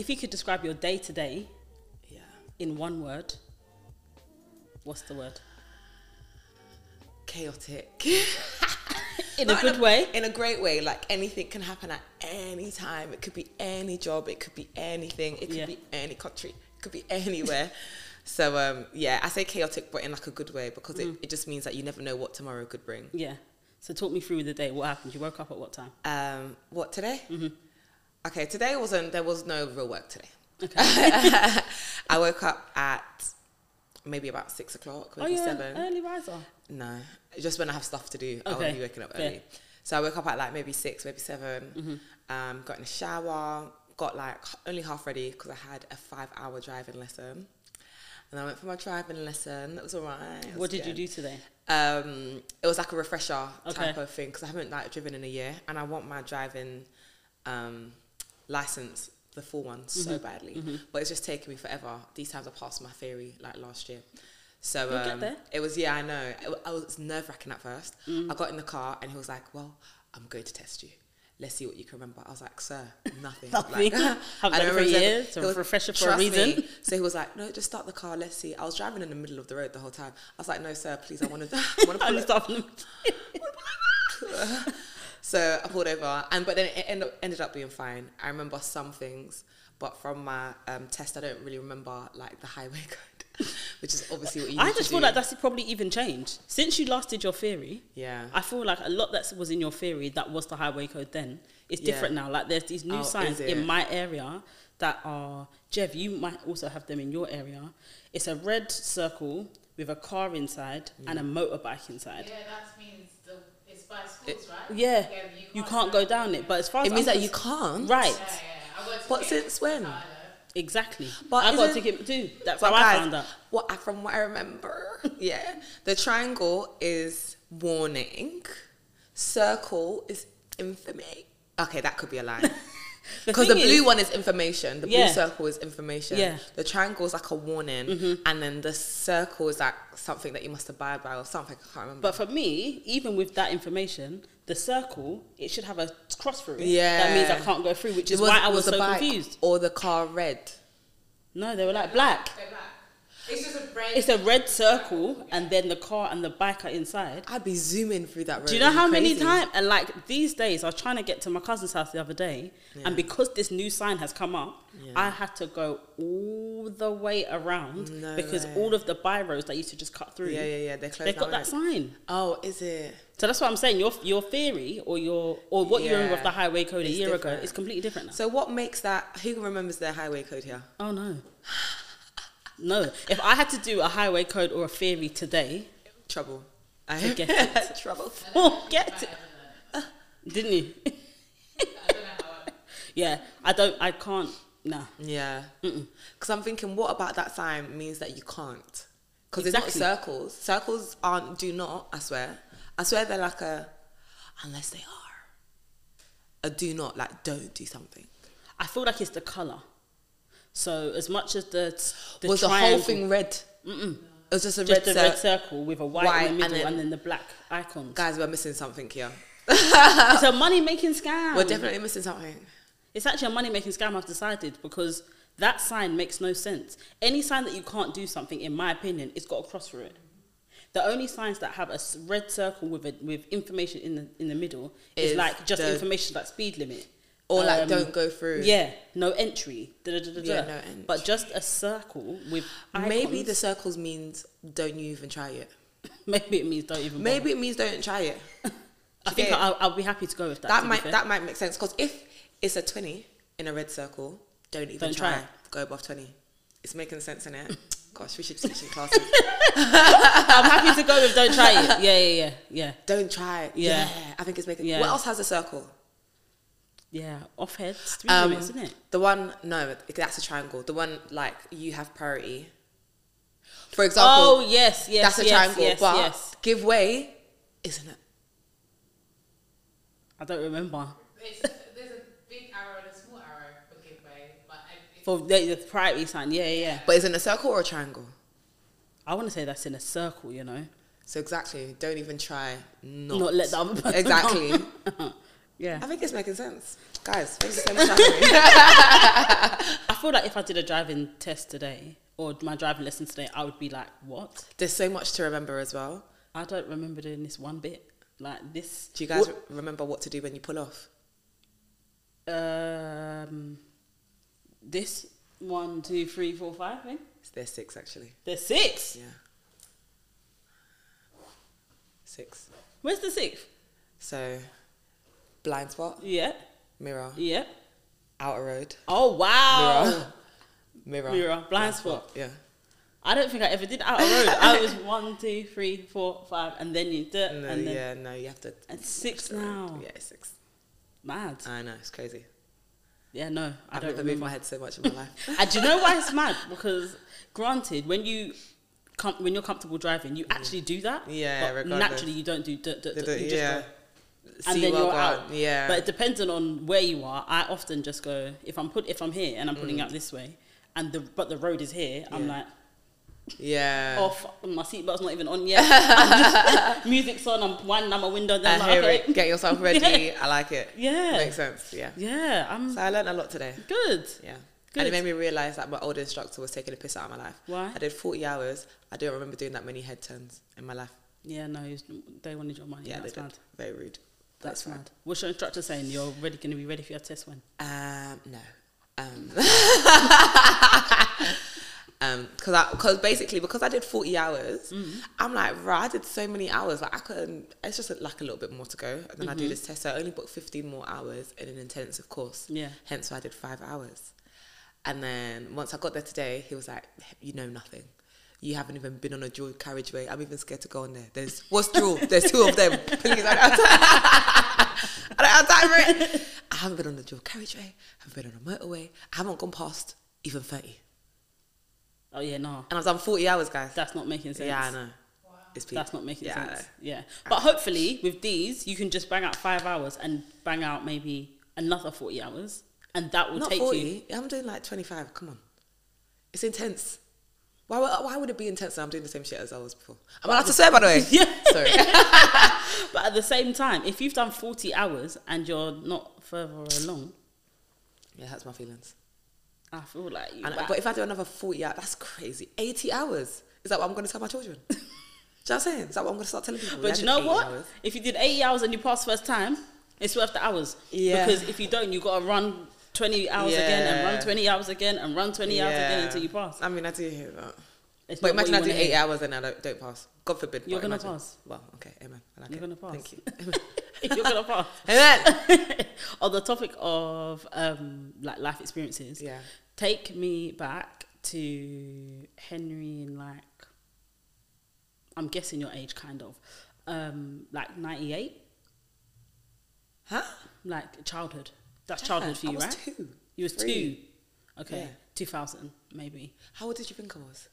if you could describe your day to day Yeah. in one word, what's the word? Chaotic. In a Not good way. In a great way. Like anything can happen at any time. It could be any job. It could be anything. It could Yeah. be any country. It could be anywhere. so um, yeah, I say chaotic, but in like a good way because Mm. it, it just means that you never know what tomorrow could bring. Yeah. So talk me through the day. What happened? You woke up at what time? Um, what today? Mm-hmm. Okay, today wasn't. There was no real work today. Okay. I woke up at maybe about six o'clock, oh, maybe you're seven. an early riser. No, just when I have stuff to do, I Okay, won't be waking up fair. early. So I woke up at like maybe six, maybe 7 Mm-hmm. Um, got in the shower, got like only half ready because I had a five-hour driving lesson, and I went for my driving lesson. That was alright. was What did you do today? Um, it was like a refresher type of thing because I haven't like driven in a year, and I want my driving um, license, the full one, so Mm-hmm. badly. But it's just taken me forever. These times I passed my theory like last year. So um, there. it was yeah, I know. It, I was nerve wracking at first. Mm. I got in the car and he was like, "Well, I'm going to test you. Let's see what you can remember." I was like, "Sir, nothing. Nothing. Like, Haven't I done for a remember year. exactly- It's a refresher for a "Trust me." reason. So he was like, "No, just start the car. Let's see." I was driving in the middle of the road the whole time. I was like, "No, sir, please. I want to. I want to I pull it." Start from the So I pulled over, and but then it ended up, ended up being fine. I remember some things, but from my um, test, I don't really remember like the highway code, which is obviously what you. I need to just feel do. like that's probably even changed since you last did your theory. Yeah. I feel like a lot that was in your theory that was the highway code then is Yeah. different now. Like there's these new Oh, signs in my area that are Jeff. You might also have them in your area. It's a red circle with a car inside and a motorbike inside. Yeah, that means the, it's by schools, right? Yeah, you can't go down it. But as far as It means I'm that you can't. Right, Yeah, yeah. I got a But since when? Exactly. But I got a isn't- ticket too. That's But how I found out. What I, from what I remember, yeah, the triangle is warning, circle is infamy. Okay, that could be a lie. The Because the thing blue is- one is information, the Yeah. blue circle is information. Yeah. Mm-hmm. The triangle is like a warning, and then the circle is like something that you must abide by or something. I can't remember. But for me, even with that information, the circle it should have a cross through it. Yeah. that means I can't go through, which is Was- why I was, the so bike confused. Or the car red. No, they were like black. They're black. It's just a red. It's a red circle, and then the car and the bike are inside. I'd be zooming through that road. Do you know It'd be how many times? And like these days, I was trying to get to my cousin's house the other day, and because this new sign has come up, Yeah. I had to go all the way around No because way. all of the by roads that used to just cut through, Yeah, yeah, yeah. They're closed they've got down, that right? sign. Oh, is it? So that's what I'm saying. Your your theory or your or what you remember of the highway code a It's year ago is completely different now. So what makes that? Who remembers their highway code here? Oh no. No. If I had to do a highway code or a theory today, Trouble. I Forget it. Trouble. forget it. Uh, didn't you? I don't know how I, yeah. I don't I can't nah. Yeah. Because I'm thinking, what about that sign means that you can't? Because Exactly. it's not circles. Circles aren't. Do not. I swear. I swear they're like a. Unless they are. A do not like don't do something. I feel like it's the colour. So as much as the, the was the whole thing red? Mm-mm. It was just a just red, the red circle with a white, White, in the middle and then- then, the black icons. Guys, we're missing something here. it's a money making scam. We're definitely missing something. It's actually a money making scam, I've decided, because that sign makes no sense. Any sign that you can't do something, in my opinion, it's got a cross through it. The only signs that have a red circle with a, with information in the in the middle is, Is like just information like speed limit Or like Um, don't go through. Yeah, no entry. Da, da, da, Yeah, no entry. But just a circle with Maybe the circles means don't you even try it. maybe it means don't even. bother. Maybe it means don't try it. I think I'll, I'll be happy to go with that. that might that might make sense because if it's a twenty in a red circle, don't even Don't try. try. Go above twenty. It's making sense in it. Gosh, we should teach in classes. I'm happy to go with don't try it. Yeah, yeah, yeah, yeah, don't try. it. Yeah. Yeah. I think it's making. Yeah. What else has a circle? Yeah. Off head, speed Um, limits, isn't it? The one no, that's a triangle. The one like you have priority. For example, Oh yes, yes, that's a yes, triangle, yes, but yes. give way, isn't it? I don't remember. it's, there's a big arrow and a small arrow for giveaway, but I, it's, For the, the priority sign, yeah, yeah, yeah. But is it a circle or a triangle? I want to say that's in a circle, you know. So exactly, don't even try. Not, Not let the other person exactly. Yeah. I think it's making sense. Guys, thank you so much for having me. I feel like if I did a driving test today or my driving lesson today, I would be like, what? There's so much to remember as well. I don't remember doing this one bit. Like this. Do you guys What- remember what to do when you pull off? um, this one, two, three, four, five. Thing. There's six actually. There's six. Yeah. Six. Where's the sixth? So, blind spot, Yeah. mirror, Yeah. outer road, Oh wow. mirror, mirror, Mirror, blind spot. Yeah. I don't think I ever did outer road. I was one, two, three, four, five, and then you did, No, and then yeah, no, you have to. and six now. Yeah, six. Mad. I know, it's crazy. Yeah, no, I I've don't never moved my head so much in my life. And do you know why it's mad? Because granted, when you com- when you're comfortable driving, you mm. actually do that. Yeah, naturally you don't do. d- d- d- you just yeah. go. And then you're out. Yeah. But depending on where you are, I often just go if I'm put if I'm here and I'm pulling out this way, and the but the road is here, I'm Mm. Like yeah. off. My seatbelt's not even on yet. I'm just, music's on. I'm winding down my window. I Then I'm hear like, okay. it. Get yourself ready. Yeah. I like it. Yeah. Makes sense. Yeah. Yeah, I'm So I learned a lot today. good. Yeah. Good. And it made me realise that my old instructor was taking a piss out of my life. Why? I did 40 hours. I don't remember doing that many head turns in my life. Yeah, no, they wanted your money. Yeah, that's they did. mad. Very rude. That's fine. mad. What's your instructor saying? You're ready, going to be ready for your test when? Um, no. Um, um, cause I, cause basically because I did 40 hours, Mm. I'm like, right, I did so many hours. Like I couldn't, it's just like a little bit more to go. And then I do Mm-hmm. this test. So I only booked 15 more hours in an intensive course. Yeah. Hence why I did five hours. And then once I got there today, he was like, you know nothing. You haven't even been on a dual carriageway. I'm even scared to go on there. There's what's dual? There's two of them. Please, I don't have time. I don't have time for it. I haven't been on a dual carriageway. I haven't been on a motorway. I haven't gone past even 30. Oh yeah, no, And I've done 40 hours, guys. that's not making sense. Yeah, I know. It's peak. That's not making Yeah, sense. Yeah, but hopefully with these, you can just bang out five hours and bang out maybe another forty hours, and that will Not take 40. you. I'm doing like 25. Come on. It's intense. Why, would- why would it be intense I'm doing the same shit as I was before? I'm allowed to swear, by the way. Yeah. Sorry. But at the same time, if you've done forty hours and you're not further along, yeah, that's my feelings. I feel like you. And, but if I do another 40 hours, that's crazy. 80 hours. Is that what I'm going to tell my children? do you know what I'm saying? Is that what I'm going to start telling people? But Yeah, you know what? hours. If you did 80 hours and you pass first time, it's worth the hours. Yeah. Because if you don't, you've got to run 20 hours again and run 20 hours again and run 20 hours again until you pass. I mean, I do hear that. It's But imagine I do eight hours and I don't, don't pass. God forbid. You're gonna imagine. pass. Well, okay, amen. I like You're it. gonna pass. Thank you. You're going to pass. amen. On the topic of um, like life experiences, Yeah. take me back to Henrie in like, I'm guessing your age kind of, um, like 98, Huh? like childhood. That's childhood for you, was right? two. You was Three. two. Okay. Yeah. 2000, maybe. How old did you think I was?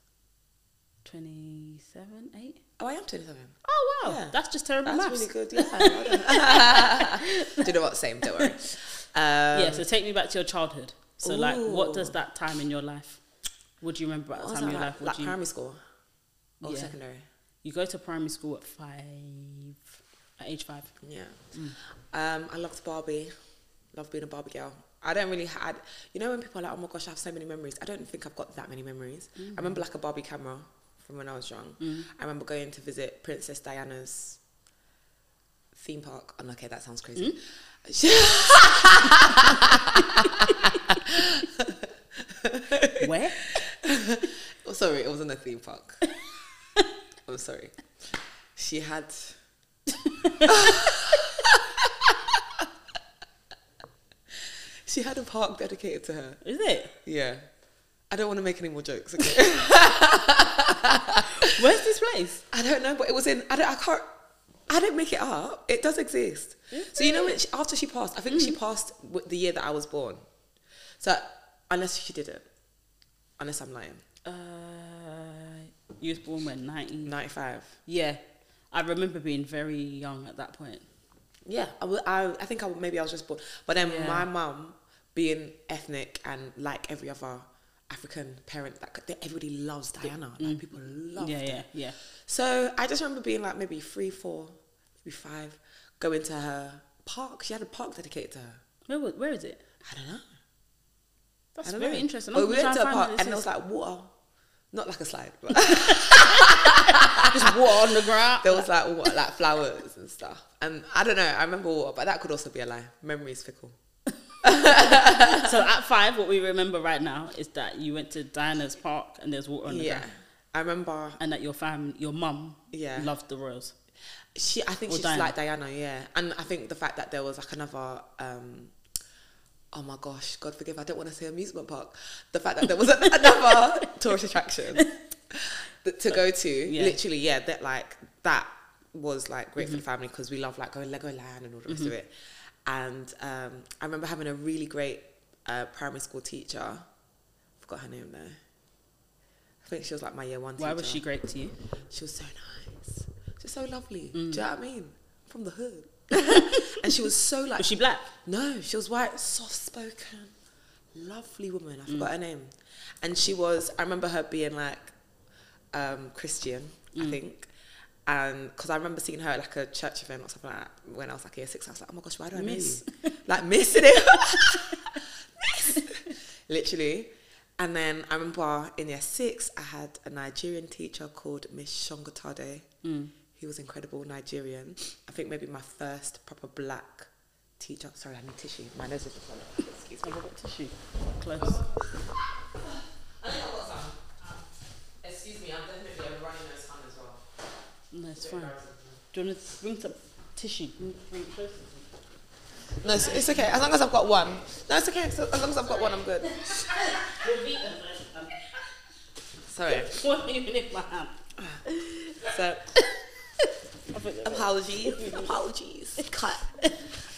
27, 8? Oh, I am 27. Oh, wow. Yeah. That's just terrible That's maths. really good. Yeah. do you know what? Same. Don't worry. Um, yeah, so take me back to your childhood. So, like, what does that time in your life? What do you remember about what the time in your like, life? What like you, primary school or Yeah. secondary? you go to primary school at five, at age five. Yeah. Mm. Um, I loved Barbie. Loved being a Barbie girl. I don't really had, you know, when people are like, oh my gosh, I have so many memories. I don't think I've got that many memories. Mm. I remember like a Barbie camera from when I was young. I remember going to visit Princess Diana's theme park. And okay, that sounds crazy. Where? Oh, sorry, it wasn't a theme park. I'm sorry. She had. she had a park dedicated to her. Is it? Yeah. I don't want to make any more jokes. Okay. Where's this place? I don't know, but it was in. I don't. I can't. I didn't make it up. It does exist. so you know, when she, after she passed, I think she passed the year that I was born. So unless she didn't, unless I'm lying, Uh, you was born when? 19? ninety five. Yeah. I remember being very young at that point. Yeah, I, I, I think I, maybe I was just born. But then Yeah. my mum, being ethnic and like every other African parent, that that everybody loves Diana. Like people love. Mm. yeah, her. yeah, yeah. So I just remember being like maybe three, four, maybe five, going to her park. She had a park dedicated to her. Where, where is it? I don't know. That's very know. interesting. But we went to a park and there was like water, not like a slide, but just water on the ground. there was like water, like flowers and stuff. And I don't know. I remember water, but that could also be a lie. Memory is fickle. So at five, what we remember right now is that you went to Diana's park and there's water on the Yeah, ground, I remember. and that your fam, your mum, Yeah. loved the royals. She, I think Or she's Diana. like Diana, yeah. And I think the fact that there was like another, um, oh my gosh, God forgive, I don't want to say amusement park. The fact that there was another tourist attraction that, to go to, Yeah. literally, yeah, that like that was like great for the family because we love like going Legoland and all the rest of it. And um, I remember having a really great uh, primary school teacher. I Forgot her name though. I think she was like my year one teacher. Why was she great to you? She was so nice. She was so lovely. Mm. Do you know what I mean? From the hood. and she was so like Was she black? no, she was white, soft spoken, lovely woman. I Mm. forgot her name. And she was I remember her being like um, Christian, Mm. I think. And because I remember seeing her at like a church event or something like that when I was like year six, I was like, oh my gosh, why do I Miss. know you? like missing it. Miss. Literally. And then I remember in year six, I had a Nigerian teacher called Miss Shongatade. Mm. He was incredible, Nigerian. I think maybe my first proper black teacher. Sorry, I need tissue. My nose is just running. Excuse me. Have I got tissue? Close. I think I've got some. Excuse me, I'm definitely a running nose fan as well. No, it's fine. Do you want to bring some tissue? Bring bring it. No, it's, it's okay. As long as I've got one. No, it's okay. So, as long as I've got one, I'm good. Sorry. What even in my hand? So, I apologies. apologies. Cut.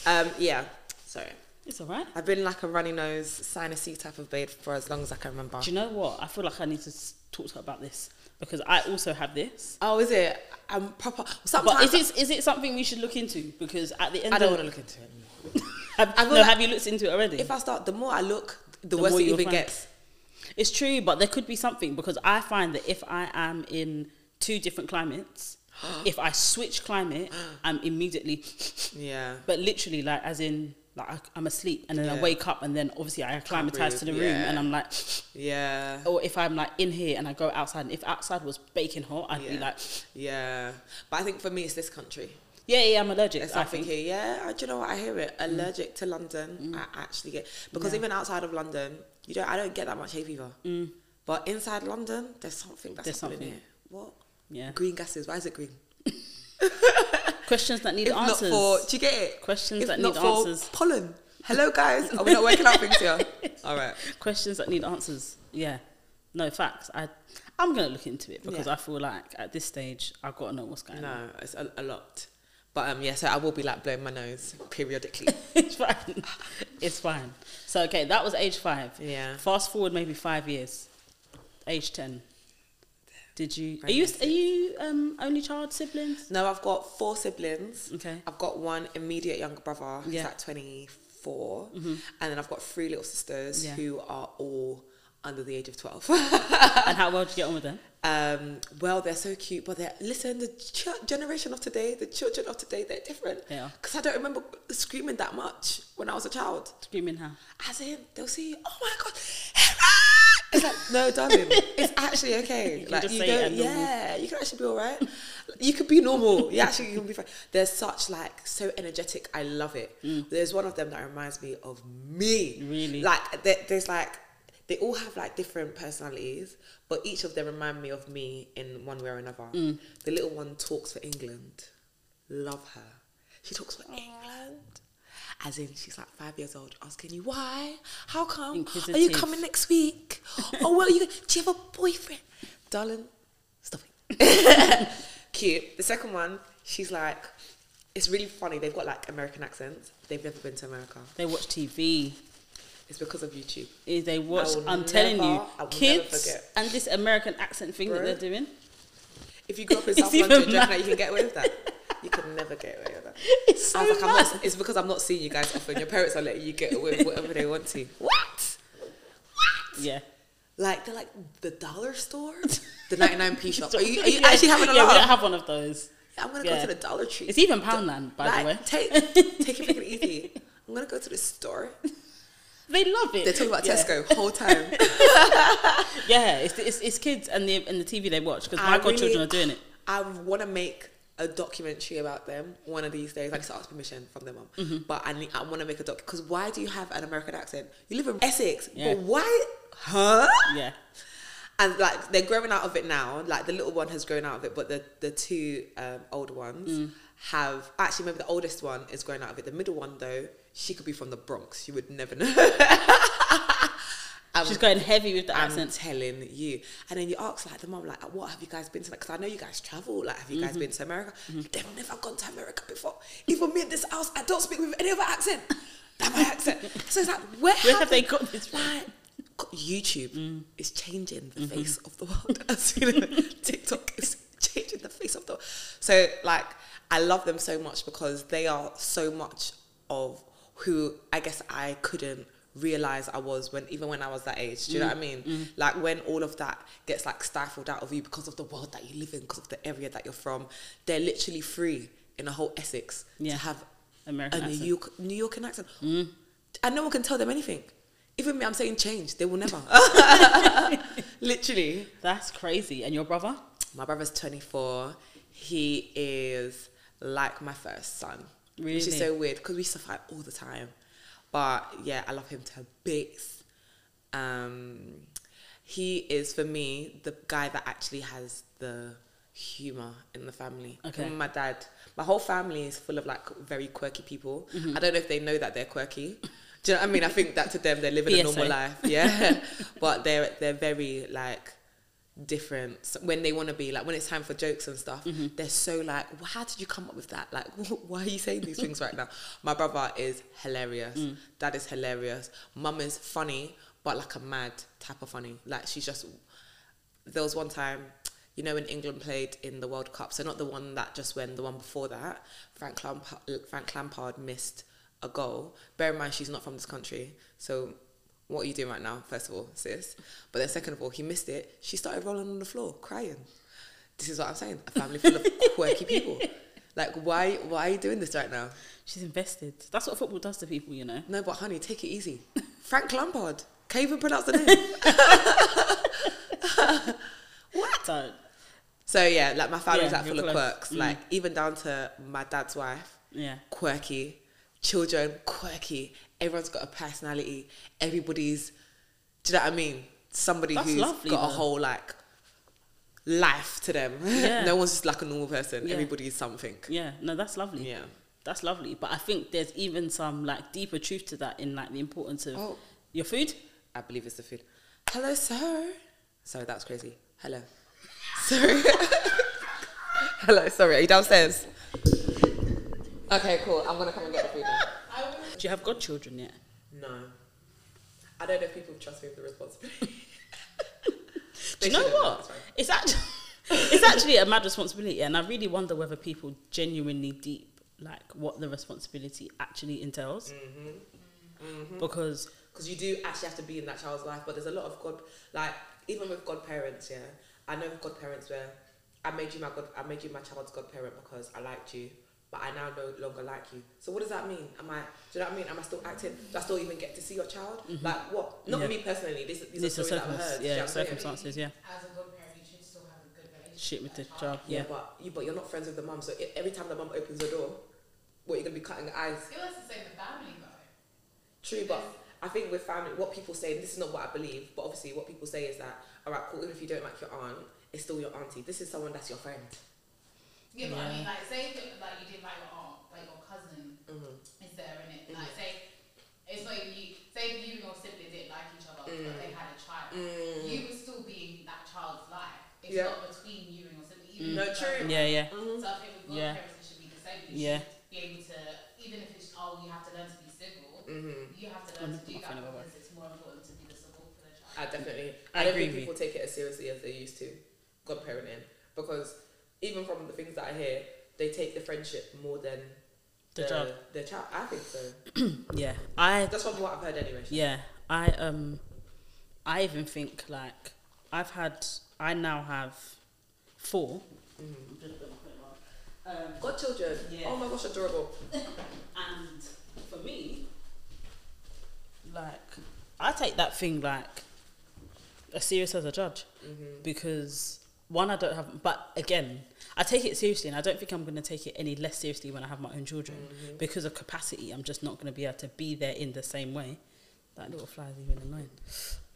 Um, yeah. Sorry. It's alright. I've been like a runny nose, sinusy type of babe for as long as I can remember. Do you know what? I feel like I need to talk to her about this because I also have this. Oh, is it? I'm proper. Sometimes But is it is it something we should look into? Because at the end, I don't want to look into it. Have, no, like- have you looked into it already? If I start, the more I look, the, The worse it even find. gets. It's true, but there could be something because I find that if I am in two different climates, if I switch climate, I'm immediately, Yeah. but literally like as in like I- I'm asleep and then I wake up and then obviously I acclimatize to the room yeah. and I'm like, Yeah. or if I'm like in here and I go outside and if outside was baking hot, I'd be like, Yeah. But I think for me, it's this country. yeah, yeah, I'm allergic. It's I think. here. Yeah. I- Do you know what? I hear it. Mm. Allergic to London. Mm. I actually get because Yeah. even outside of London, you don't. I don't get that much hay fever. Mm. But inside London, there's something that's There's happening something. here. What? Yeah. Green gases. Why is it green? Questions that need If not answers. for, do you get it? Questions if that not need for answers. pollen. Hello, guys. Are we not working out things here? All right. questions that need answers. Yeah, no facts. I I'm gonna look into it because Yeah. I feel like at this stage I've got to know what's going on. No, it's a, a lot. But um, yeah, so I will be like blowing my nose periodically. it's fine. It's fine. So okay, that was age five. Yeah. Fast forward maybe five years. Age ten. Did you? Are you? Are you um, only child siblings? No, I've got four siblings. Okay. I've got one immediate younger brother who's Yeah. like 24. And then I've got three little sisters Yeah. who are all under the age of 12. and how well did you get on with them? Um, well, they're so cute, but they're, listen, the ch- generation of today, the children of today, they're different. Yeah. Because I don't remember screaming that much when I was a child. Screaming how? As in, they'll see, oh my God, it's like, no, darling, it's actually okay. You like, you don't, yeah, you can actually be all right. you could be normal. You actually you can be fine. They're such like so energetic. I love it. There's one of them that reminds me of me. Mm. Really? Like there, there's like they all have like different personalities, but each of them remind me of me in one way or another. Mm. The little one talks for England. Love her. She talks for England. As in, she's like five years old, asking you why, how come, are you coming next week? oh, well, you do you have a boyfriend, darling? Stop it. Cute. The second one, she's like, it's really funny. They've got like American accents. They've never been to America. They watch TV. It's because of YouTube. Is they watch. I'm telling you, never kids and this American accent thing that they're doing. If you grew up in South London, do you that you can get away with that? You can never get away with that. It's so like, I'm not, it's because I'm not seeing you guys often. Your parents are letting you get away with whatever they want to. What? What? Yeah. Like they're like the dollar store, the 99p shop. Are you, are you actually having a yeah, we laugh? don't have one of those. I'm gonna Yeah. go to the Dollar Tree. It's even Poundland, by like, the way. Take take it freaking easy. I'm gonna go to the store. They love it. They're talking about yeah. Tesco whole time. Yeah, it's, it's, it's kids and the and the TV they watch because my godchildren really- are doing it. I want to make a documentary about them one of these days. I need to ask permission from their mum, Mm-hmm. but I need, I want to make a doc because why do you have an American accent? You live in Essex, Yeah. but why? Huh? Yeah, And like they're growing out of it now. Like the little one has grown out of it, but the the two um, older ones Mm. have actually maybe the oldest one is growing out of it. The middle one though, she could be from the Bronx. You would never know. She's going heavy with the I'm accent. telling you. And then you ask like the mom, like, what have you guys been to? Because I know you guys travel. Like, have you Mm-hmm. guys been to America? They've never gone to America before. Even me in this house, I don't speak with any other accent than my accent. So it's like, where, Where have they got this from? Like, YouTube Mm. is changing the Mm-hmm. face of the world. As you know, TikTok is changing the face of the world. So like, I love them so much because they are so much of who I guess I couldn't realize I was when even when I was that age. Do you know what I Mm. mean? Like when all of that gets like stifled out of you because of the world that you live in, because of the area that you're from. They're literally free in a whole Essex Yeah. to have American a New. York New York accent. And no one can tell them anything. Even me, I'm saying change. They will never. Literally. That's crazy. And your brother? My brother's 24. He is like my first son. Which is so weird because we used to fight all the time. But yeah, I love him to bits. Um, he is, for me, the guy that actually has the humor in the family. Okay. My dad, my whole family is full of like very quirky people. Mm-hmm. I don't know if they know that they're quirky. Do you know what I mean? I think that to them they're living a normal life. Yeah. but they're they're very like different when they want to be like when it's time for jokes and stuff Mm-hmm. they're so like well, how did you come up with that? Like why are you saying these things right now? My brother is hilarious. Mm. dad is hilarious. Mum is funny but like a mad type of funny. Like she's just there was one time you know when England played in the World Cup so not the one that just went the one before that Frank Lampard, Frank Lampard missed a goal. Bear in mind she's not from this country so what are you doing right now, first of all, sis? But then second of all, he missed it. She started rolling on the floor, crying. This is what I'm saying. A family full of quirky people. Like, why why are you doing this right now? She's invested. That's what football does to people, you know. No, but honey, take it easy. Frank Lampard. Can't even pronounce the name. So so yeah, like my family's Yeah, like full of quirks. Mm. Like even down to my dad's wife, yeah, quirky. Children, quirky. Everyone's got a personality. Everybody's do you know what I mean? Somebody That's who's lovely, got a whole like life to them. Yeah. no one's just like a normal person. Yeah. Everybody is something. yeah. No, that's lovely. Yeah. That's lovely. But I think there's even some like deeper truth to that in like the importance of Oh. your food. I believe it's the food. Hello, sir. Sorry, that was crazy. Hello. Sorry. Hello, sorry. Are you downstairs? Okay, cool. I'm gonna come and get Do you have godchildren yet? No. I don't know if people trust me with the responsibility. Do you know what? It's actually it's actually a mad responsibility, and I really wonder whether people genuinely deep like what the responsibility actually entails. Mm-hmm. Because Because you do actually have to be in that child's life, but there's a lot of God, like even with godparents, yeah. I know godparents where I made you my god, I made you my child's godparent because I liked you, but I now no longer like you. So what does that mean? Am I? Do you know what I mean? Am I still acting? Do I still even get to see your child? Mm-hmm. Like what? Not Yeah. me personally. These, these these are are stories that I've heard. do you yeah, know what I'm circumstances, yeah, As a good parent, you should still have a good relationship shit with the child, Yeah, yeah. but you but you're not friends with the mum. So i every time the mum opens the door, what you're gonna be cutting the eyes. It was the same with family though. True, but I think with family, what people say, and this is not what I believe, but obviously what people say is that, all right, cool, even if you don't like your aunt, it's still your auntie. This is someone that's your friend. Yeah, but I mean, like, say if it, like you didn't like your aunt, like your cousin Mm-hmm. is there in it. Like, say it's not even you. Say if you and your sibling didn't like each other, but they had a child, you would still be in that child's life. It's Yeah. not between you and your sibling. Even No, true. it's Yeah, yeah. Mm-hmm. So I think with Yeah. godparents, it should be the same. You Yeah. be able to, even if it's oh, you have to learn to be civil. Mm-hmm. You have to learn to do that because it's more important to be the support for the child. I definitely. I I, don't agree think people take it as seriously as they used to, godparenting, because even from the things that I hear, they take the friendship more than The child. The child. I think so. Yeah, I That's from what I've heard anyway. yeah I um I even think like I've had I now have 4 Mm-hmm. Um, Godchildren. Yeah. Oh my gosh, adorable. and for me, like, I take that thing like as serious as a judge because one, I don't have, but again, I take it seriously, and I don't think I'm going to take it any less seriously when I have my own children mm-hmm. because of capacity. I'm just not going to be able to be there in the same way. That little fly is even annoying.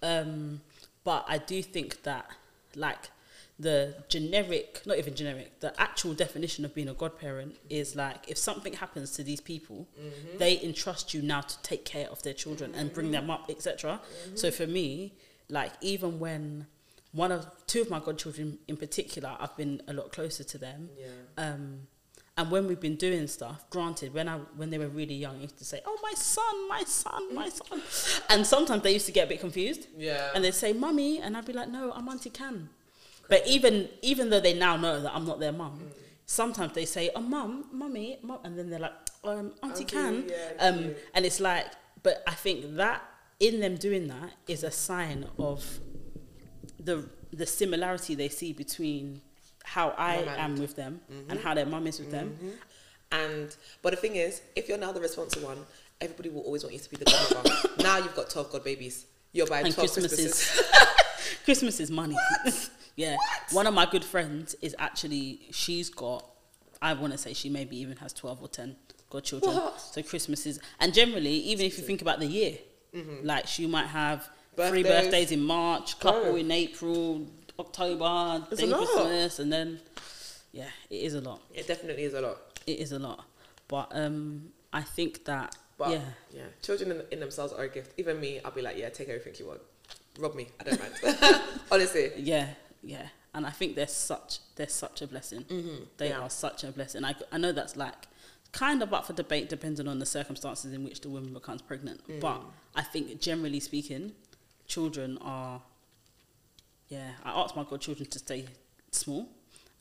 Um, but I do think that, like, the generic, not even generic, the actual definition of being a godparent is like if something happens to these people, mm-hmm. they entrust you now to take care of their children and bring mm-hmm. them up, etc. So for me, like even when one of two of my godchildren in particular, I've been a lot closer to them. Yeah. Um, and when we've been doing stuff, granted, when I when they were really young, I used to say, "Oh, my son, my son, my son," and sometimes they used to get a bit confused, Yeah. and they'd say, "Mummy," and I'd be like, "No, I'm Auntie Can." But even even though they now know that I'm not their mum, Mm. sometimes they say, "Oh, mum, mummy," mum, and then they're like, um, "Auntie Can," yeah, um, and it's like, but I think that in them doing that is a sign of the the similarity they see between how I Mum and- am with them Mm-hmm. and how their mum is with them. And but the thing is, if you're now the responsible one, everybody will always want you to be the godmother. now you've got twelve god babies. You're buying And twelve Christmas Christmases. is Christmas is money. yeah. One of my good friends is actually she's got I want to say she maybe even has 12 or 10 godchildren. What? So Christmas is and generally even if you think about the year like she might have three. Birthdays. birthdays in March, couple Oh. in April, October, It's then. Christmas and then yeah, it is a lot. it definitely is a lot. It is a lot. But um I think that But yeah. yeah, children in, in themselves are a gift. Even me, I'll be like, yeah, take everything you want. Rob me, I don't mind. Honestly. Yeah, yeah, and I think they're such they're such a blessing. Mm-hmm. They Yeah. are such a blessing. I I know that's like kind of up for debate depending on the circumstances in which the woman becomes pregnant. Mm. But I think generally speaking, children are. Yeah, I asked my godchildren to stay small.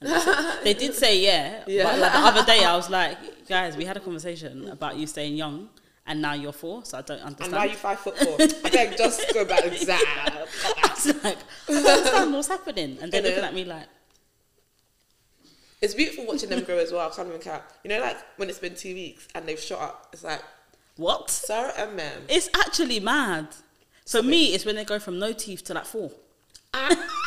They, did say yeah, Yeah. but like the other day I was like, guys, we had a conversation about you staying young, and now you're four, so I don't understand. And now you're five foot four. I beg, just go back and zap. It's like, I don't understand what's happening, and they're looking at me like, It's beautiful watching them grow as well. I can't even count. You know, like when it's been two weeks and they've shot up. It's like what? Sarah and Mem. It's actually mad. For me, it's when they go from no teeth to like four. Ah.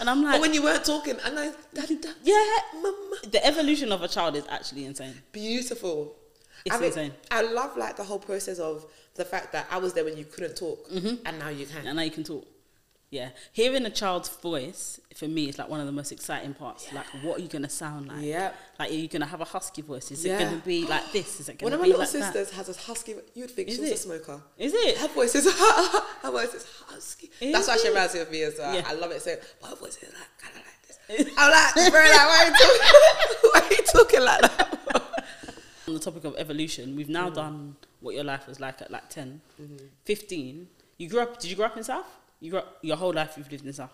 And I'm like, But when you weren't talking, and I, daddy, daddy, yeah, mama, the evolution of a child is actually insane. beautiful. It's I mean, insane. I love like the whole process of the fact that I was there when you couldn't talk, mm-hmm. and now you can. And now you can talk. Yeah. Hearing a child's voice, for me, is like one of the most exciting parts. Like, what are you going to sound like? Yep. Like, are you going to have a husky voice? Is Yeah. it going to be like this? Is it One going of to my little like that? sisters has a husky. You'd think Is she it? a smoker. Is it? Her voice is her voice is husky. Is That's why she reminds me of me as well. Yeah. I love it so. But her voice is like kind of like this. I'm like, bro, like, why are you talking? why are you talking like that? on the topic of evolution, we've now mm. done what your life was like at like 10, mm-hmm. 15. You grew up, did you grow up in South? You up, your whole life you've lived in South?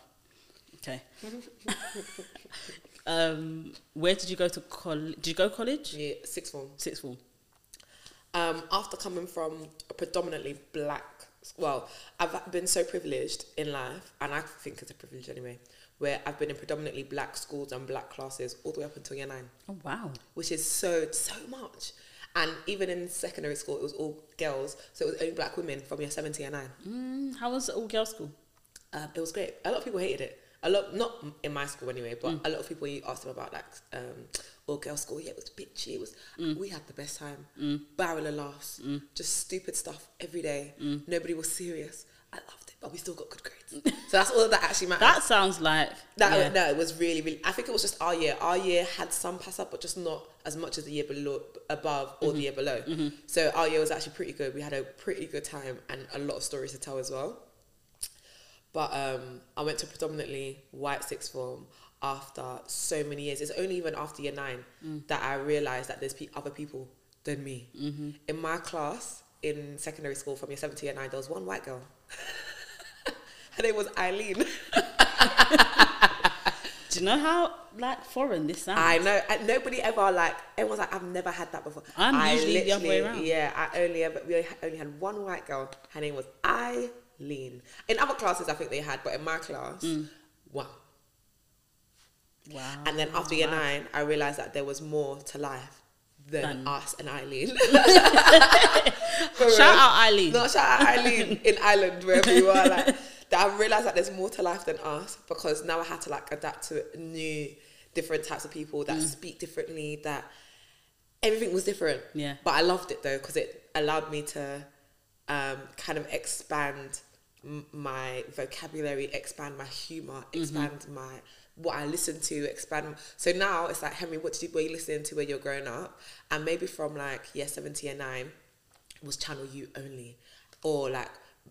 Okay. um, where did you go to college? Did you go college? Yeah, sixth form. Sixth form. um, after coming from a predominantly black, well, I've been so privileged in life, and I think it's a privilege anyway, where I've been in predominantly black schools and black classes all the way up until year nine, Oh, wow. which is so, so much. And even in secondary school, it was all girls, so it was only black women from year seven to year nine. Mm, how was all girls school? Um, it was great. A lot of people hated it. A lot, not in my school anyway, but a lot of people you asked them about like um, all girls school. Yeah, it was bitchy. It was. We had the best time. Barrel of laughs. Just stupid stuff every day. Nobody was serious. I loved but we still got good grades. so that's all that actually matters. That sounds like. That yeah. no, it was really, really. I think it was just our year. Our year had some pass up, but just not as much as the year below, above, or the mm-hmm. year below. Mm-hmm. So our year was actually pretty good. We had a pretty good time and a lot of stories to tell as well. But um, I went to predominantly white sixth form after so many years. It's only even after year nine mm. that I realised that there's pe- other people than me. Mm-hmm. In my class in secondary school from year seven to year nine, there was one white girl. Her name was Eileen. Do you know how like foreign this sounds? I know. And nobody ever like. Everyone's like, I've never had that before. I'm I usually the other way around. Yeah, I only ever we only had one white girl. Her name was Eileen. In other classes, I think they had, but in my class, Mm. wow. Wow. And then after year Wow. nine, I realized that there was more to life than Than- us and Eileen. Shout out Eileen. No, shout out Eileen in Ireland, wherever you are. Like, I realized that there's more to life than us because now I had to like adapt to new, different types of people Mm. that speak differently. That everything was different. Yeah. But I loved it though because it allowed me to um, kind of expand m- my vocabulary, expand my humor, Mm-hmm. expand my what I listen to, expand. So now it's like Henrie, what did you, were you listening to when you're growing up? And maybe from like year seven and nine was Channel U only, or like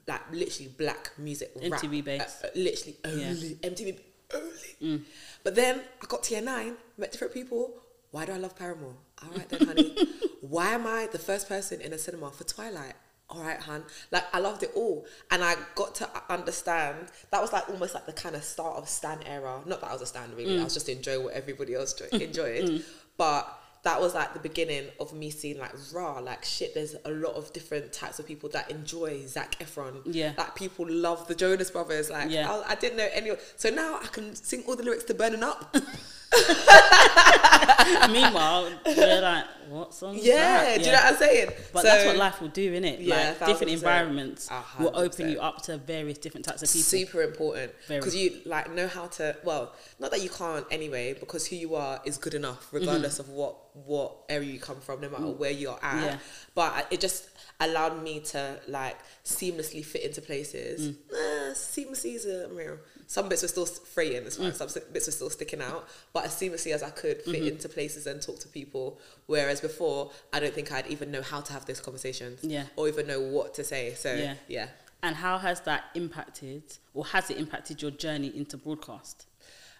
like literally black music, rap, MTV based. uh, uh, literally Yeah. only MTV only. But then I got to year nine, met different people. Why do I love Paramore? All right then, honey. Why am I the first person in a cinema for Twilight? All right, hun. Like I loved it all, and I got to understand that was like almost like the kind of start of Stan era. Not that I was a Stan really. I was just enjoying what everybody else jo- enjoyed, but that was like the beginning of me seeing like raw like shit there's a lot of different types of people that enjoy Zac Efron Yeah. like people love the Jonas Brothers like Yeah. I, I didn't know any so now I can sing all the lyrics to Burning Up Meanwhile, we're like, what song? yeah that? do you know what I'm saying But So, that's what life will do, innit? Yeah, like different environments will open you up to various different types of people. super important because you like know how to well not that you can't anyway because who you are is good enough regardless of what what area you come from no matter where you're at Mm-hmm. Yeah. but it just allowed me to like seamlessly fit into places Mm. Eh, seamlessly is a real some bits were still fraying it's Mm. fine some bits were still sticking out but as seamlessly as I could fit Mm-hmm. into places and talk to people whereas before I don't think I'd even know how to have those conversations Yeah. or even know what to say so Yeah. yeah. And how has that impacted, or has it impacted your journey into broadcast?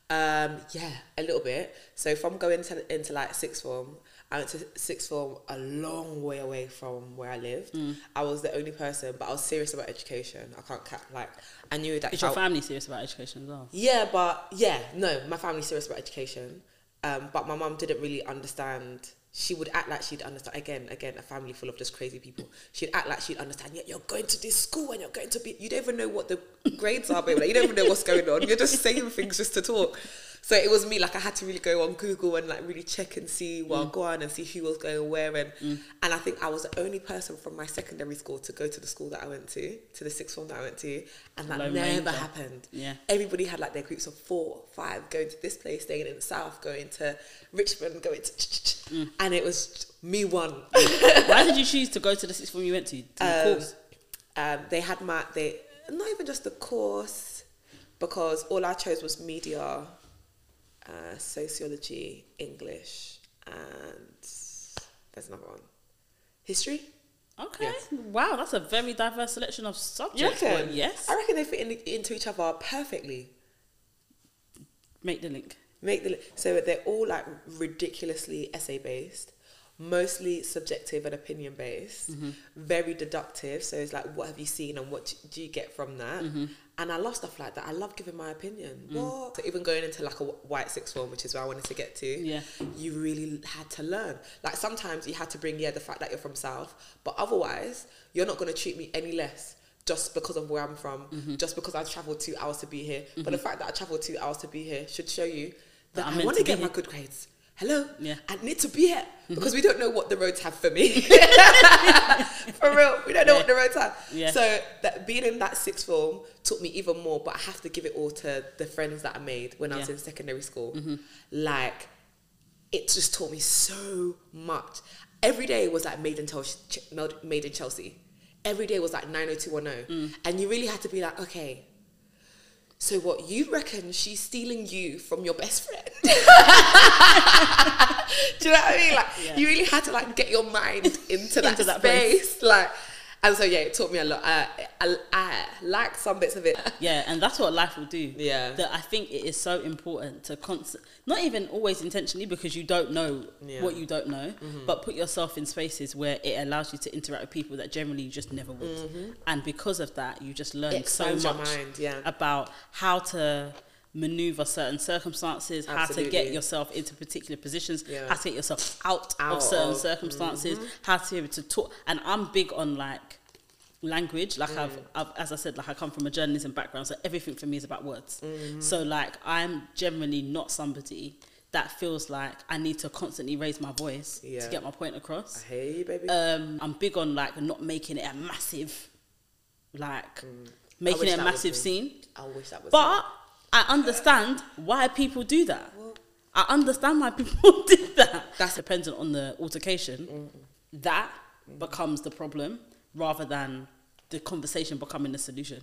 Um, yeah, a little bit. So from going to, into like sixth form, I went to sixth form a long way away from where I lived. Mm. I was the only person, but I was serious about education. I can't cap like I knew that. Is your I- family serious about education as well? yeah, but yeah, no, my family's serious about education. Um, but my mum didn't really understand. She would act like she'd understand. Again, again, a family full of just crazy people. She'd act like she'd understand. Yeah, you're going to this school and you're going to be. You don't even know what the grades are, baby. Like, you don't even know what's going on. You're just saying things just to talk. So it was me. Like I had to really go on Google and like really check and see mm. well go on and see who was going where and mm. and I think I was the only person from my secondary school to go to the school that I went to, to the sixth form that I went to, and that Lone never Ranger. happened Yeah. everybody had like their groups of four, five, going to this place, staying in the south, going to Richmond, going to, and it was me one. Why did you choose to go to the sixth form you went to? to the Um, course? um, they had my they not even just the course because all I chose was media, uh, sociology, English, and there's another one, history. Okay. yes. Wow, that's a very diverse selection of subjects. Yes. I reckon they fit in, into each other perfectly. Make the link. Make the so they're all like ridiculously essay based mostly subjective and opinion based mm-hmm. very deductive so it's like what have you seen and what do you get from that? Mm-hmm. And i love stuff like that. I love giving my opinion. Mm. What? So even going into like a white sixth form which is where i wanted to get to Yeah. you really had to learn. Like sometimes you had to bring yeah the fact that you're from south but otherwise you're not going to treat me any less just because of where I'm from, Mm-hmm. just because I've travelled two hours to be here. But the mm-hmm. fact that I travelled two hours to be here should show you that, That I want to get my good grades. Hello? Yeah. I need to be here mm-hmm. because we don't know what the roads have for me. for real, we don't know what the roads have. Yeah. So that being in that sixth form taught me even more. But I have to give it all to the friends that I made when I was in secondary school. Mm-hmm. Like it just taught me so much. Every day was like made in, made in Chelsea. Every day was like 90210. Mm. And you really had to be like, okay, so what, you reckon she's stealing you from your best friend? Do you know what I mean? Like, Yeah. you really had to like get your mind into that Into that place. space. like, and so yeah, it taught me a lot. I, I, I liked some bits of it. Yeah, and that's what life will do. Yeah. That I think it is so important to constant, not even always intentionally because you don't know Yeah. what you don't know, mm-hmm. but put yourself in spaces where it allows you to interact with people that generally you just never would. Mm-hmm. And because of that, you just learn so much yeah. about how to maneuver certain circumstances, how to get yourself into particular positions, Yeah. how to get yourself out, Out of certain of- circumstances, mm-hmm. how to be able to talk. And I'm big on like language. Like mm. I've, I've, as I said, like I come from a journalism background, so everything for me is about words. Mm-hmm. So like I'm generally not somebody that feels like I need to constantly raise my voice Yeah. to get my point across. You, baby. Um, I'm big on like not making it a massive, like mm. I making it a massive scene. I wish that was. But I understand why people do that. I understand why people do that. That's dependent on the altercation. That becomes the problem rather than the conversation becoming the solution.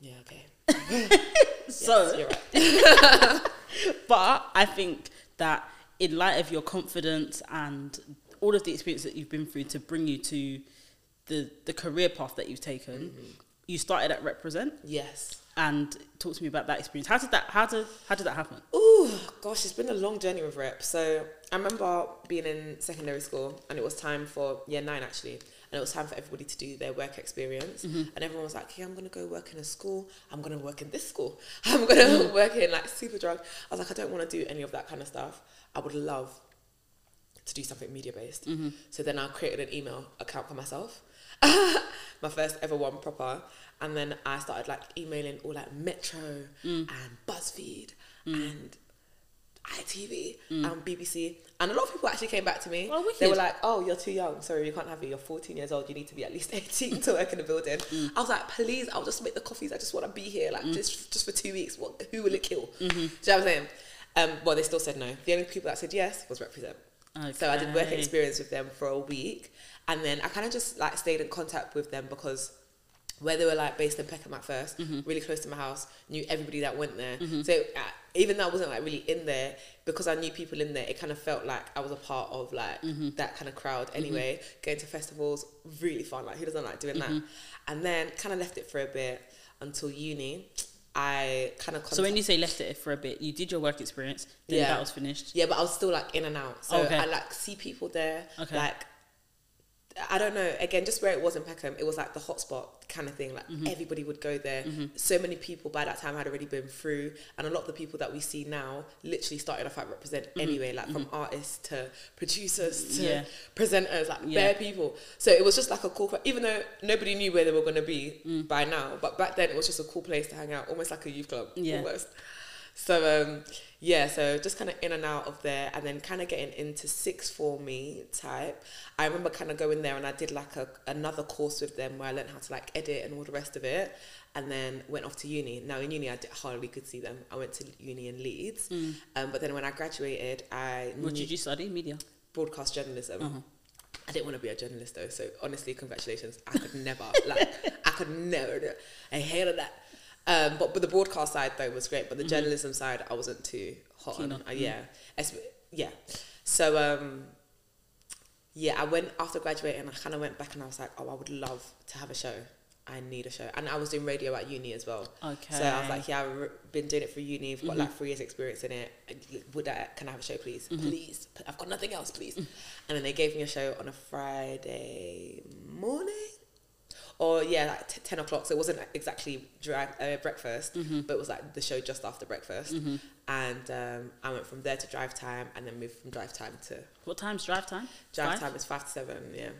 yeah, okay. so, right. but I think that in light of your confidence and all of the experience that you've been through to bring you to the the career path that you've taken, mm-hmm. You started at Represent Yes. and talk to me about that experience. How did that how did how did that happen? Oh gosh, it's been a long journey with rep. So I remember being in secondary school and it was time for year nine actually. And it was time for everybody to do their work experience. Mm-hmm. And everyone was like, yeah, I'm going to go work in a school. I'm going to work in this school. I'm going mm-hmm. to work in like Superdrug. I was like, I don't want to do any of that kind of stuff. I would love to do something media based. Mm-hmm. So then I created an email account for myself. my first ever one proper. And then I started like emailing all like Metro mm. and BuzzFeed mm. and ITV and BBC. And a lot of people actually came back to me. Oh, they were like, oh, you're too young. Sorry, you can't have it. You're 14 years old. You need to be at least 18 to work in the building. Mm. I was like, please, I'll just make the coffees. I just want to be here. Like, just, just for two weeks. What, who will it kill? Mm-hmm. Do you know what I'm saying? Um, well, they still said no. The only people that said yes was Represent. So I did work experience with them for a week, and then I kind of just like stayed in contact with them because where they were like based in Peckham at 1st Mm-hmm. really close to my house, knew everybody that went there. So uh, even though I wasn't like really in there, because I knew people in there, it kind of felt like I was a part of like Mm-hmm. that kind of crowd. Anyway, going to festivals, really fun. Like who doesn't like doing Mm-hmm. that? And then kind of left it for a bit until uni. I kind of So when you say left it for a bit, you did your work experience, then Yeah. that was finished. Yeah, but I was still like in and out. So Okay. I like see people there. Okay. Like I don't know. Again, just where it was in Peckham, it was like the hotspot kind of thing. Like Mm-hmm. everybody would go there. So many people by that time had already been through, and a lot of the people that we see now literally started off at Represent anyway. Like from artists to producers to Mm-hmm. Yeah. presenters, like Yeah. bare people. So it was just like a cool. Even though nobody knew where they were going to be Mm. by now, but back then it was just a cool place to hang out, almost like a youth club. Yeah. Almost. So um, yeah, so just kind of in and out of there, and then kind of getting into six for me type. I remember kind of going there, and I did like a another course with them where I learned how to like edit and all the rest of it, and then went off to uni. Now in uni, I did, hardly could see them. I went to uni in Leeds, um, but then when I graduated, I What did you study? Media. broadcast journalism. Uh-huh. I didn't want to be a journalist though, so honestly, congratulations. I could never, like, I could never do it. I hated that. Um, but but the broadcast side though was great, but the journalism side I wasn't too hot Keen on. on, Uh, yeah, Es- yeah. So um, yeah, I went after graduating. I kind of went back and I was like, oh, I would love to have a show. I need a show, and I was doing radio at uni as well. Okay. So I was like, yeah, I've re- been doing it for uni. I've got like three years experience in it. Would I? Can I have a show, please? Please. I've got nothing else, please. And then they gave me a show on a Friday morning, or yeah, like t- ten o'clock. So it wasn't exactly drive uh, breakfast, but it was like the show just after breakfast. And um, I went from there to drive time, and then moved from drive time to What time's drive time? drive Five? time is five to seven. Yeah.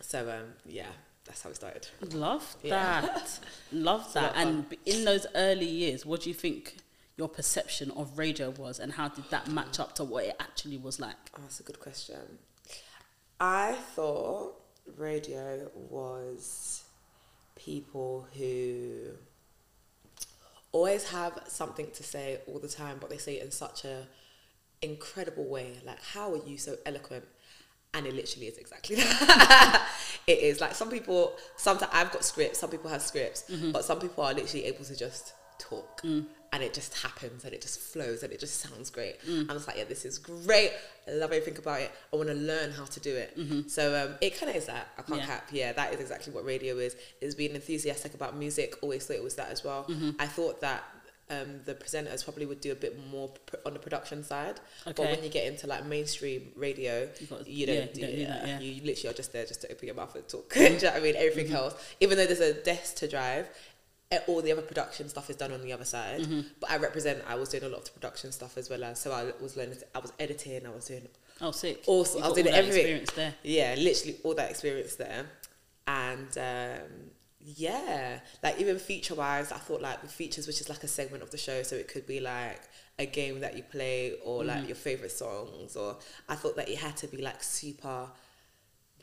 So um, yeah, that's how it started. Love Yeah. that. Love that. And in those early years, what do you think your perception of radio was, and how did that match up to what it actually was like? Oh, that's a good question. I thought radio was people who always have something to say all the time, but they say it in such a incredible way. Like, how are you so eloquent? And it literally is exactly that. it is like some people. Sometimes I've got scripts. Some people have scripts, mm-hmm. but some people are literally able to just talk, mm. And it just happens, and it just flows, and it just sounds great. I'm just like, yeah, this is great. I love everything about it. I want to learn how to do it. So um, it kind of is that. I can't Yeah. cap. Yeah, that is exactly what radio is. Is being enthusiastic about music. Always thought it was that as well. I thought that. Um, the presenters probably would do a bit more pr- on the production side, but when you get into like mainstream radio, You got- you yeah, don't, you do, don't do that, yeah. You literally are just there just to open your mouth and talk. do you know what I mean? Everything Mm-hmm. else, even though there's a desk to drive, all the other production stuff is done on the other side. Mm-hmm. But I represent. I was doing a lot of the production stuff as well as so I was learning. I was editing. I was doing Oh, sick. Also, I was doing all that everything. experience there. yeah, literally all that experience there. and um, yeah, like even feature wise, I thought like the features, which is like a segment of the show, so it could be like a game that you play or like your favorite songs, or I thought that it had to be like super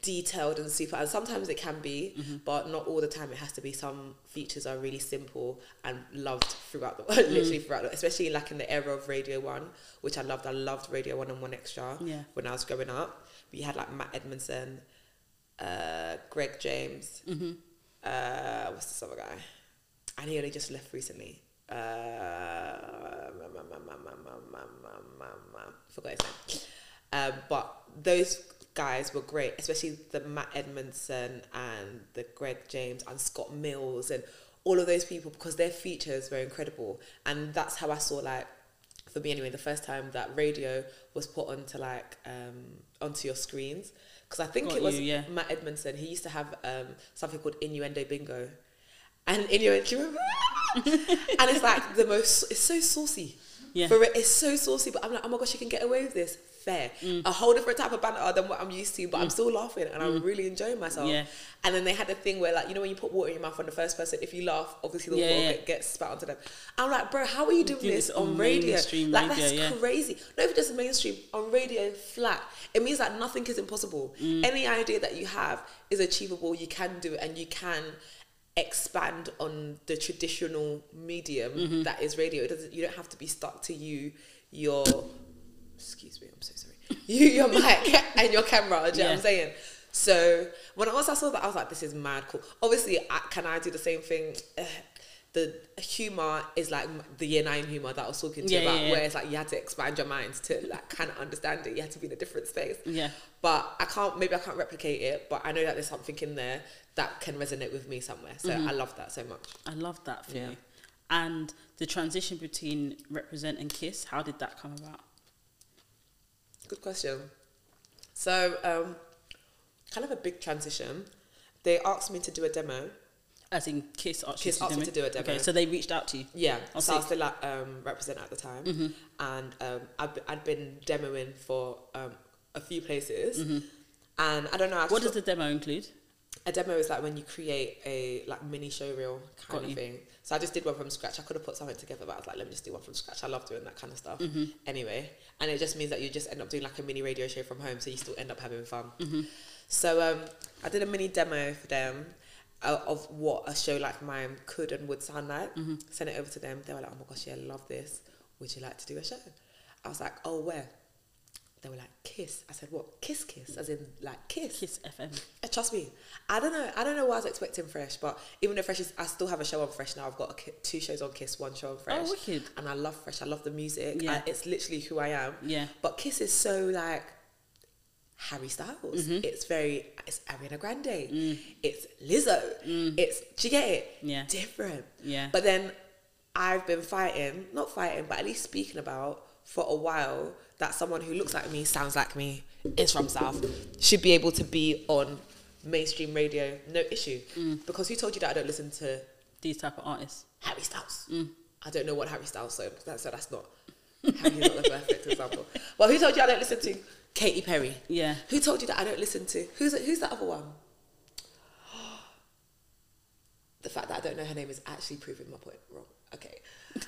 detailed and super and sometimes it can be but not all the time it has to be some features are really simple and loved throughout the literally throughout the, especially like in the era of radio one which i loved i loved radio one and one extra Yeah. when i was growing up we had like matt edmondson uh greg james uh what's this other guy and he only just left recently uh forgot his name um, but those guys were great, especially the Matt Edmondson and the Greg James and Scott Mills and all of those people because their features were incredible. And that's how I saw like for me anyway, the first time that radio was put onto like um, onto your screens. Because I think Got it was you, yeah. Matt Edmondson. He used to have um, something called Innuendo Bingo, and innuendo. do and it's like the most. It's so saucy. Yeah. For it, it's so saucy, but I'm like, oh my gosh, you can get away with this. Fair. Mm. A whole different type of banter than what I'm used to, but I'm still laughing and I'm really enjoying myself. Yeah. And then they had the thing where, like, you know, when you put water in your mouth on the first person, if you laugh, obviously the Yeah, water yeah. get- gets spat onto them. I'm like, bro, how are you doing doing this this on radio? mainstream Like, radio, that's crazy. Not even just mainstream, on radio flat. It means that nothing is impossible. Mm. Any idea that you have is achievable. You can do it, and you can expand on the traditional medium Mm-hmm. that is radio. It doesn't. You don't have to be stuck to you, your. Excuse me. I'm so sorry. You, your mic, and your camera. Do you know what I'm saying? So when I once I saw that, I was like, "This is mad cool." Obviously, I, can I do the same thing? The humor is like the year nine humor that I was talking to you Yeah, about, yeah, yeah. where it's like you had to expand your mind to like kind of understand it. You had to be in a different space. Yeah. But I can't. Maybe I can't replicate it. But I know that there's something in there that can resonate with me somewhere. So Mm-hmm. I love that so much. I love that for Yeah. you. And the transition between represent and kiss, how did that come about? Good question. So, um, kind of a big transition. They asked me to do a demo. As in kiss asked Kiss you asked me to do a demo. Okay, so they reached out to you. Yeah, Oh, so I was still at um, represent at the time, Mm-hmm. and um, I'd, I'd been demoing for um, a few places, Mm-hmm. and I don't know. I What does the demo include? a demo is like when you create a like mini show reel kind Got of you. thing. So I just did one from scratch. I could have put something together, but I was like, let me just do one from scratch. I love doing that kind of stuff. Mm-hmm. Anyway, and it just means that you just end up doing like a mini radio show from home, so you still end up having fun. Mm-hmm. So um, I did a mini demo for them uh, of what a show like mine could and would sound like. Mm-hmm. Sent it over to them. They were like, oh my gosh, yeah, I love this. Would you like to do a show? I was like, oh, where? They were like, kiss. I said, what? Kiss, kiss, as in like kiss. Kiss FM. Uh, Trust me, I don't know. I don't know what I was expecting Fresh, but even though Fresh is, I still have a show on Fresh now. I've got ki- two shows on Kiss, one show on Fresh. Oh, wicked. And I love Fresh. I love the music. Yeah. Yeah. it's literally who I am. Yeah. But Kiss is so like Harry Styles. Mm-hmm. It's very. It's Ariana Grande. It's Lizzo. It's. Do you get it? Mm. Yeah. Different. Yeah. But then, I've been fighting, not fighting, but at least speaking about for a while that someone who looks like me, sounds like me, is from South, should be able to be on mainstream radio, no issue. Mm. Because who told you that I don't listen to These type of artists. Harry Styles? Mm. I don't know what Harry Styles so that, so that's not Harry's not the perfect example. Well, who told you I don't listen to Katy Perry? Yeah. Who told you that I don't listen to who's who's that other one? The fact that I don't know her name is actually proving my point wrong. Okay.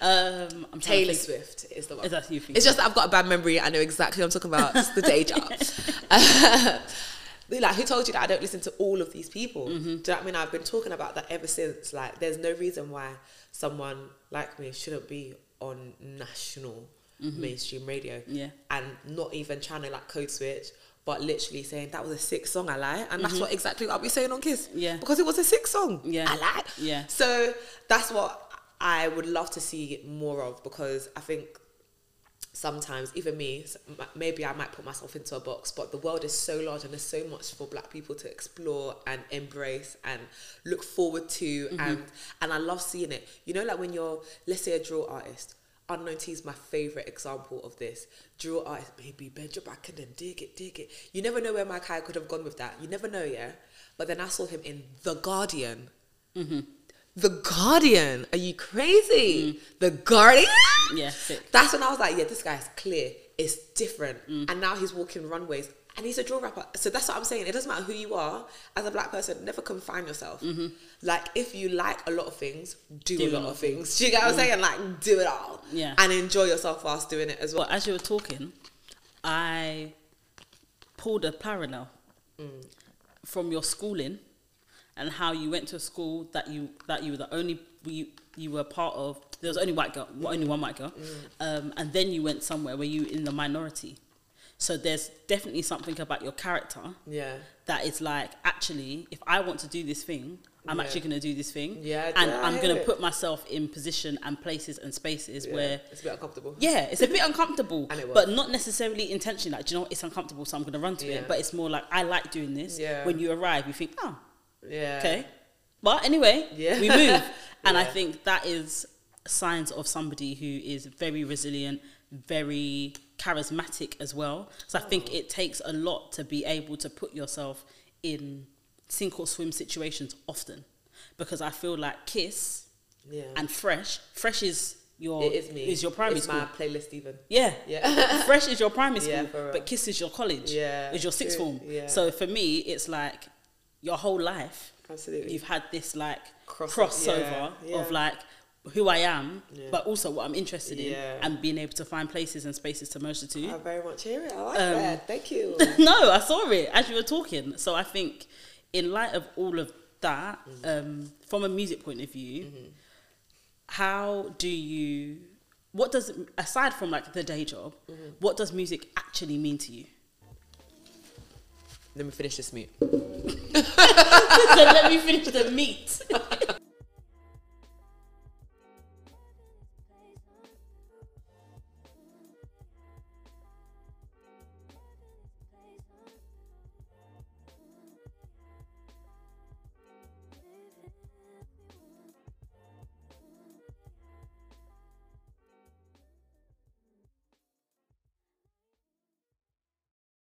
Um, I'm Taylor. Swift is the one. Is that you? It's just that I've got a bad memory. I know exactly what I'm talking about. It's the day job. They're like, who told you that I don't listen to all of these people? Mm-hmm. Do you know what I mean? I've been talking about that ever since. Like, there's no reason why someone like me shouldn't be on national mainstream radio. Mm-hmm. Yeah. And not even trying to like code switch, but literally saying that was a sick song I like. And that's what exactly I'll be saying on Kiss. Mm-hmm. Yeah. Because it was a sick song. Yeah. I like. Yeah. So that's what I would love to see more of because I think sometimes even me maybe i might put myself into a box but the world is so large and there's so much for black people to explore and embrace and look forward to and and i love seeing it you know like when you're let's say a drill artist unknown T is my favorite example of this drill artist baby bend your back and then dig it dig it you never know where my guy could have gone with that you never know yeah but then i saw him in the guardian the Guardian. Are you crazy? The Guardian? Yeah, sick. That's when I was like, yeah, this guy's clear. It's different. Mm. And now he's walking runways And he's a drill rapper. So that's what I'm saying. It doesn't matter who you are. As a black person, never confine yourself. Like, if you like a lot of things, do, Do a lot of things. Do you get what I'm saying? Like, do it all. Yeah. And enjoy yourself whilst doing it as well. But as you were talking, I pulled a parallel Mm. from your schooling and how you went to a school that you that you were the only you you were part of. There was only white girl, only one white girl, Mm. um, and then you went somewhere where you were in the minority. So there's definitely something about your character Yeah. that is like actually if i want to do this thing i'm Yeah. actually going to do this thing Yeah, and I i'm going to put myself in position and places and spaces yeah. where It's a bit uncomfortable. yeah it's a bit uncomfortable And it was. but not necessarily intentionally like do you know it's uncomfortable so i'm going to run to Yeah. it but it's more like i like doing this Yeah. when you arrive you think oh Yeah. okay but anyway Yeah. we move and i think that is signs of somebody who is very resilient very charismatic as well so i think it takes a lot to be able to put yourself in sink or swim situations often because i feel like kiss Yeah. and fresh fresh is your it is me. is your primary it's school my playlist even. yeah Yeah. fresh is your primary school Yeah, but kiss is your college Yeah, is your sixth true, form yeah. so for me it's like your whole life Absolutely. you've had this like Cross- crossover yeah, yeah. of like who I am, Yeah. but also what I'm interested in, Yeah. and being able to find places and spaces to merge the two. I very much hear it. I like Um, that. Thank you. no, I saw it as you were talking. So I think, in light of all of that, Mm-hmm. um, from a music point of view, how do you? What does aside from like the day job, Mm-hmm. what does music actually mean to you? Let me finish this meat. so let me finish the meat.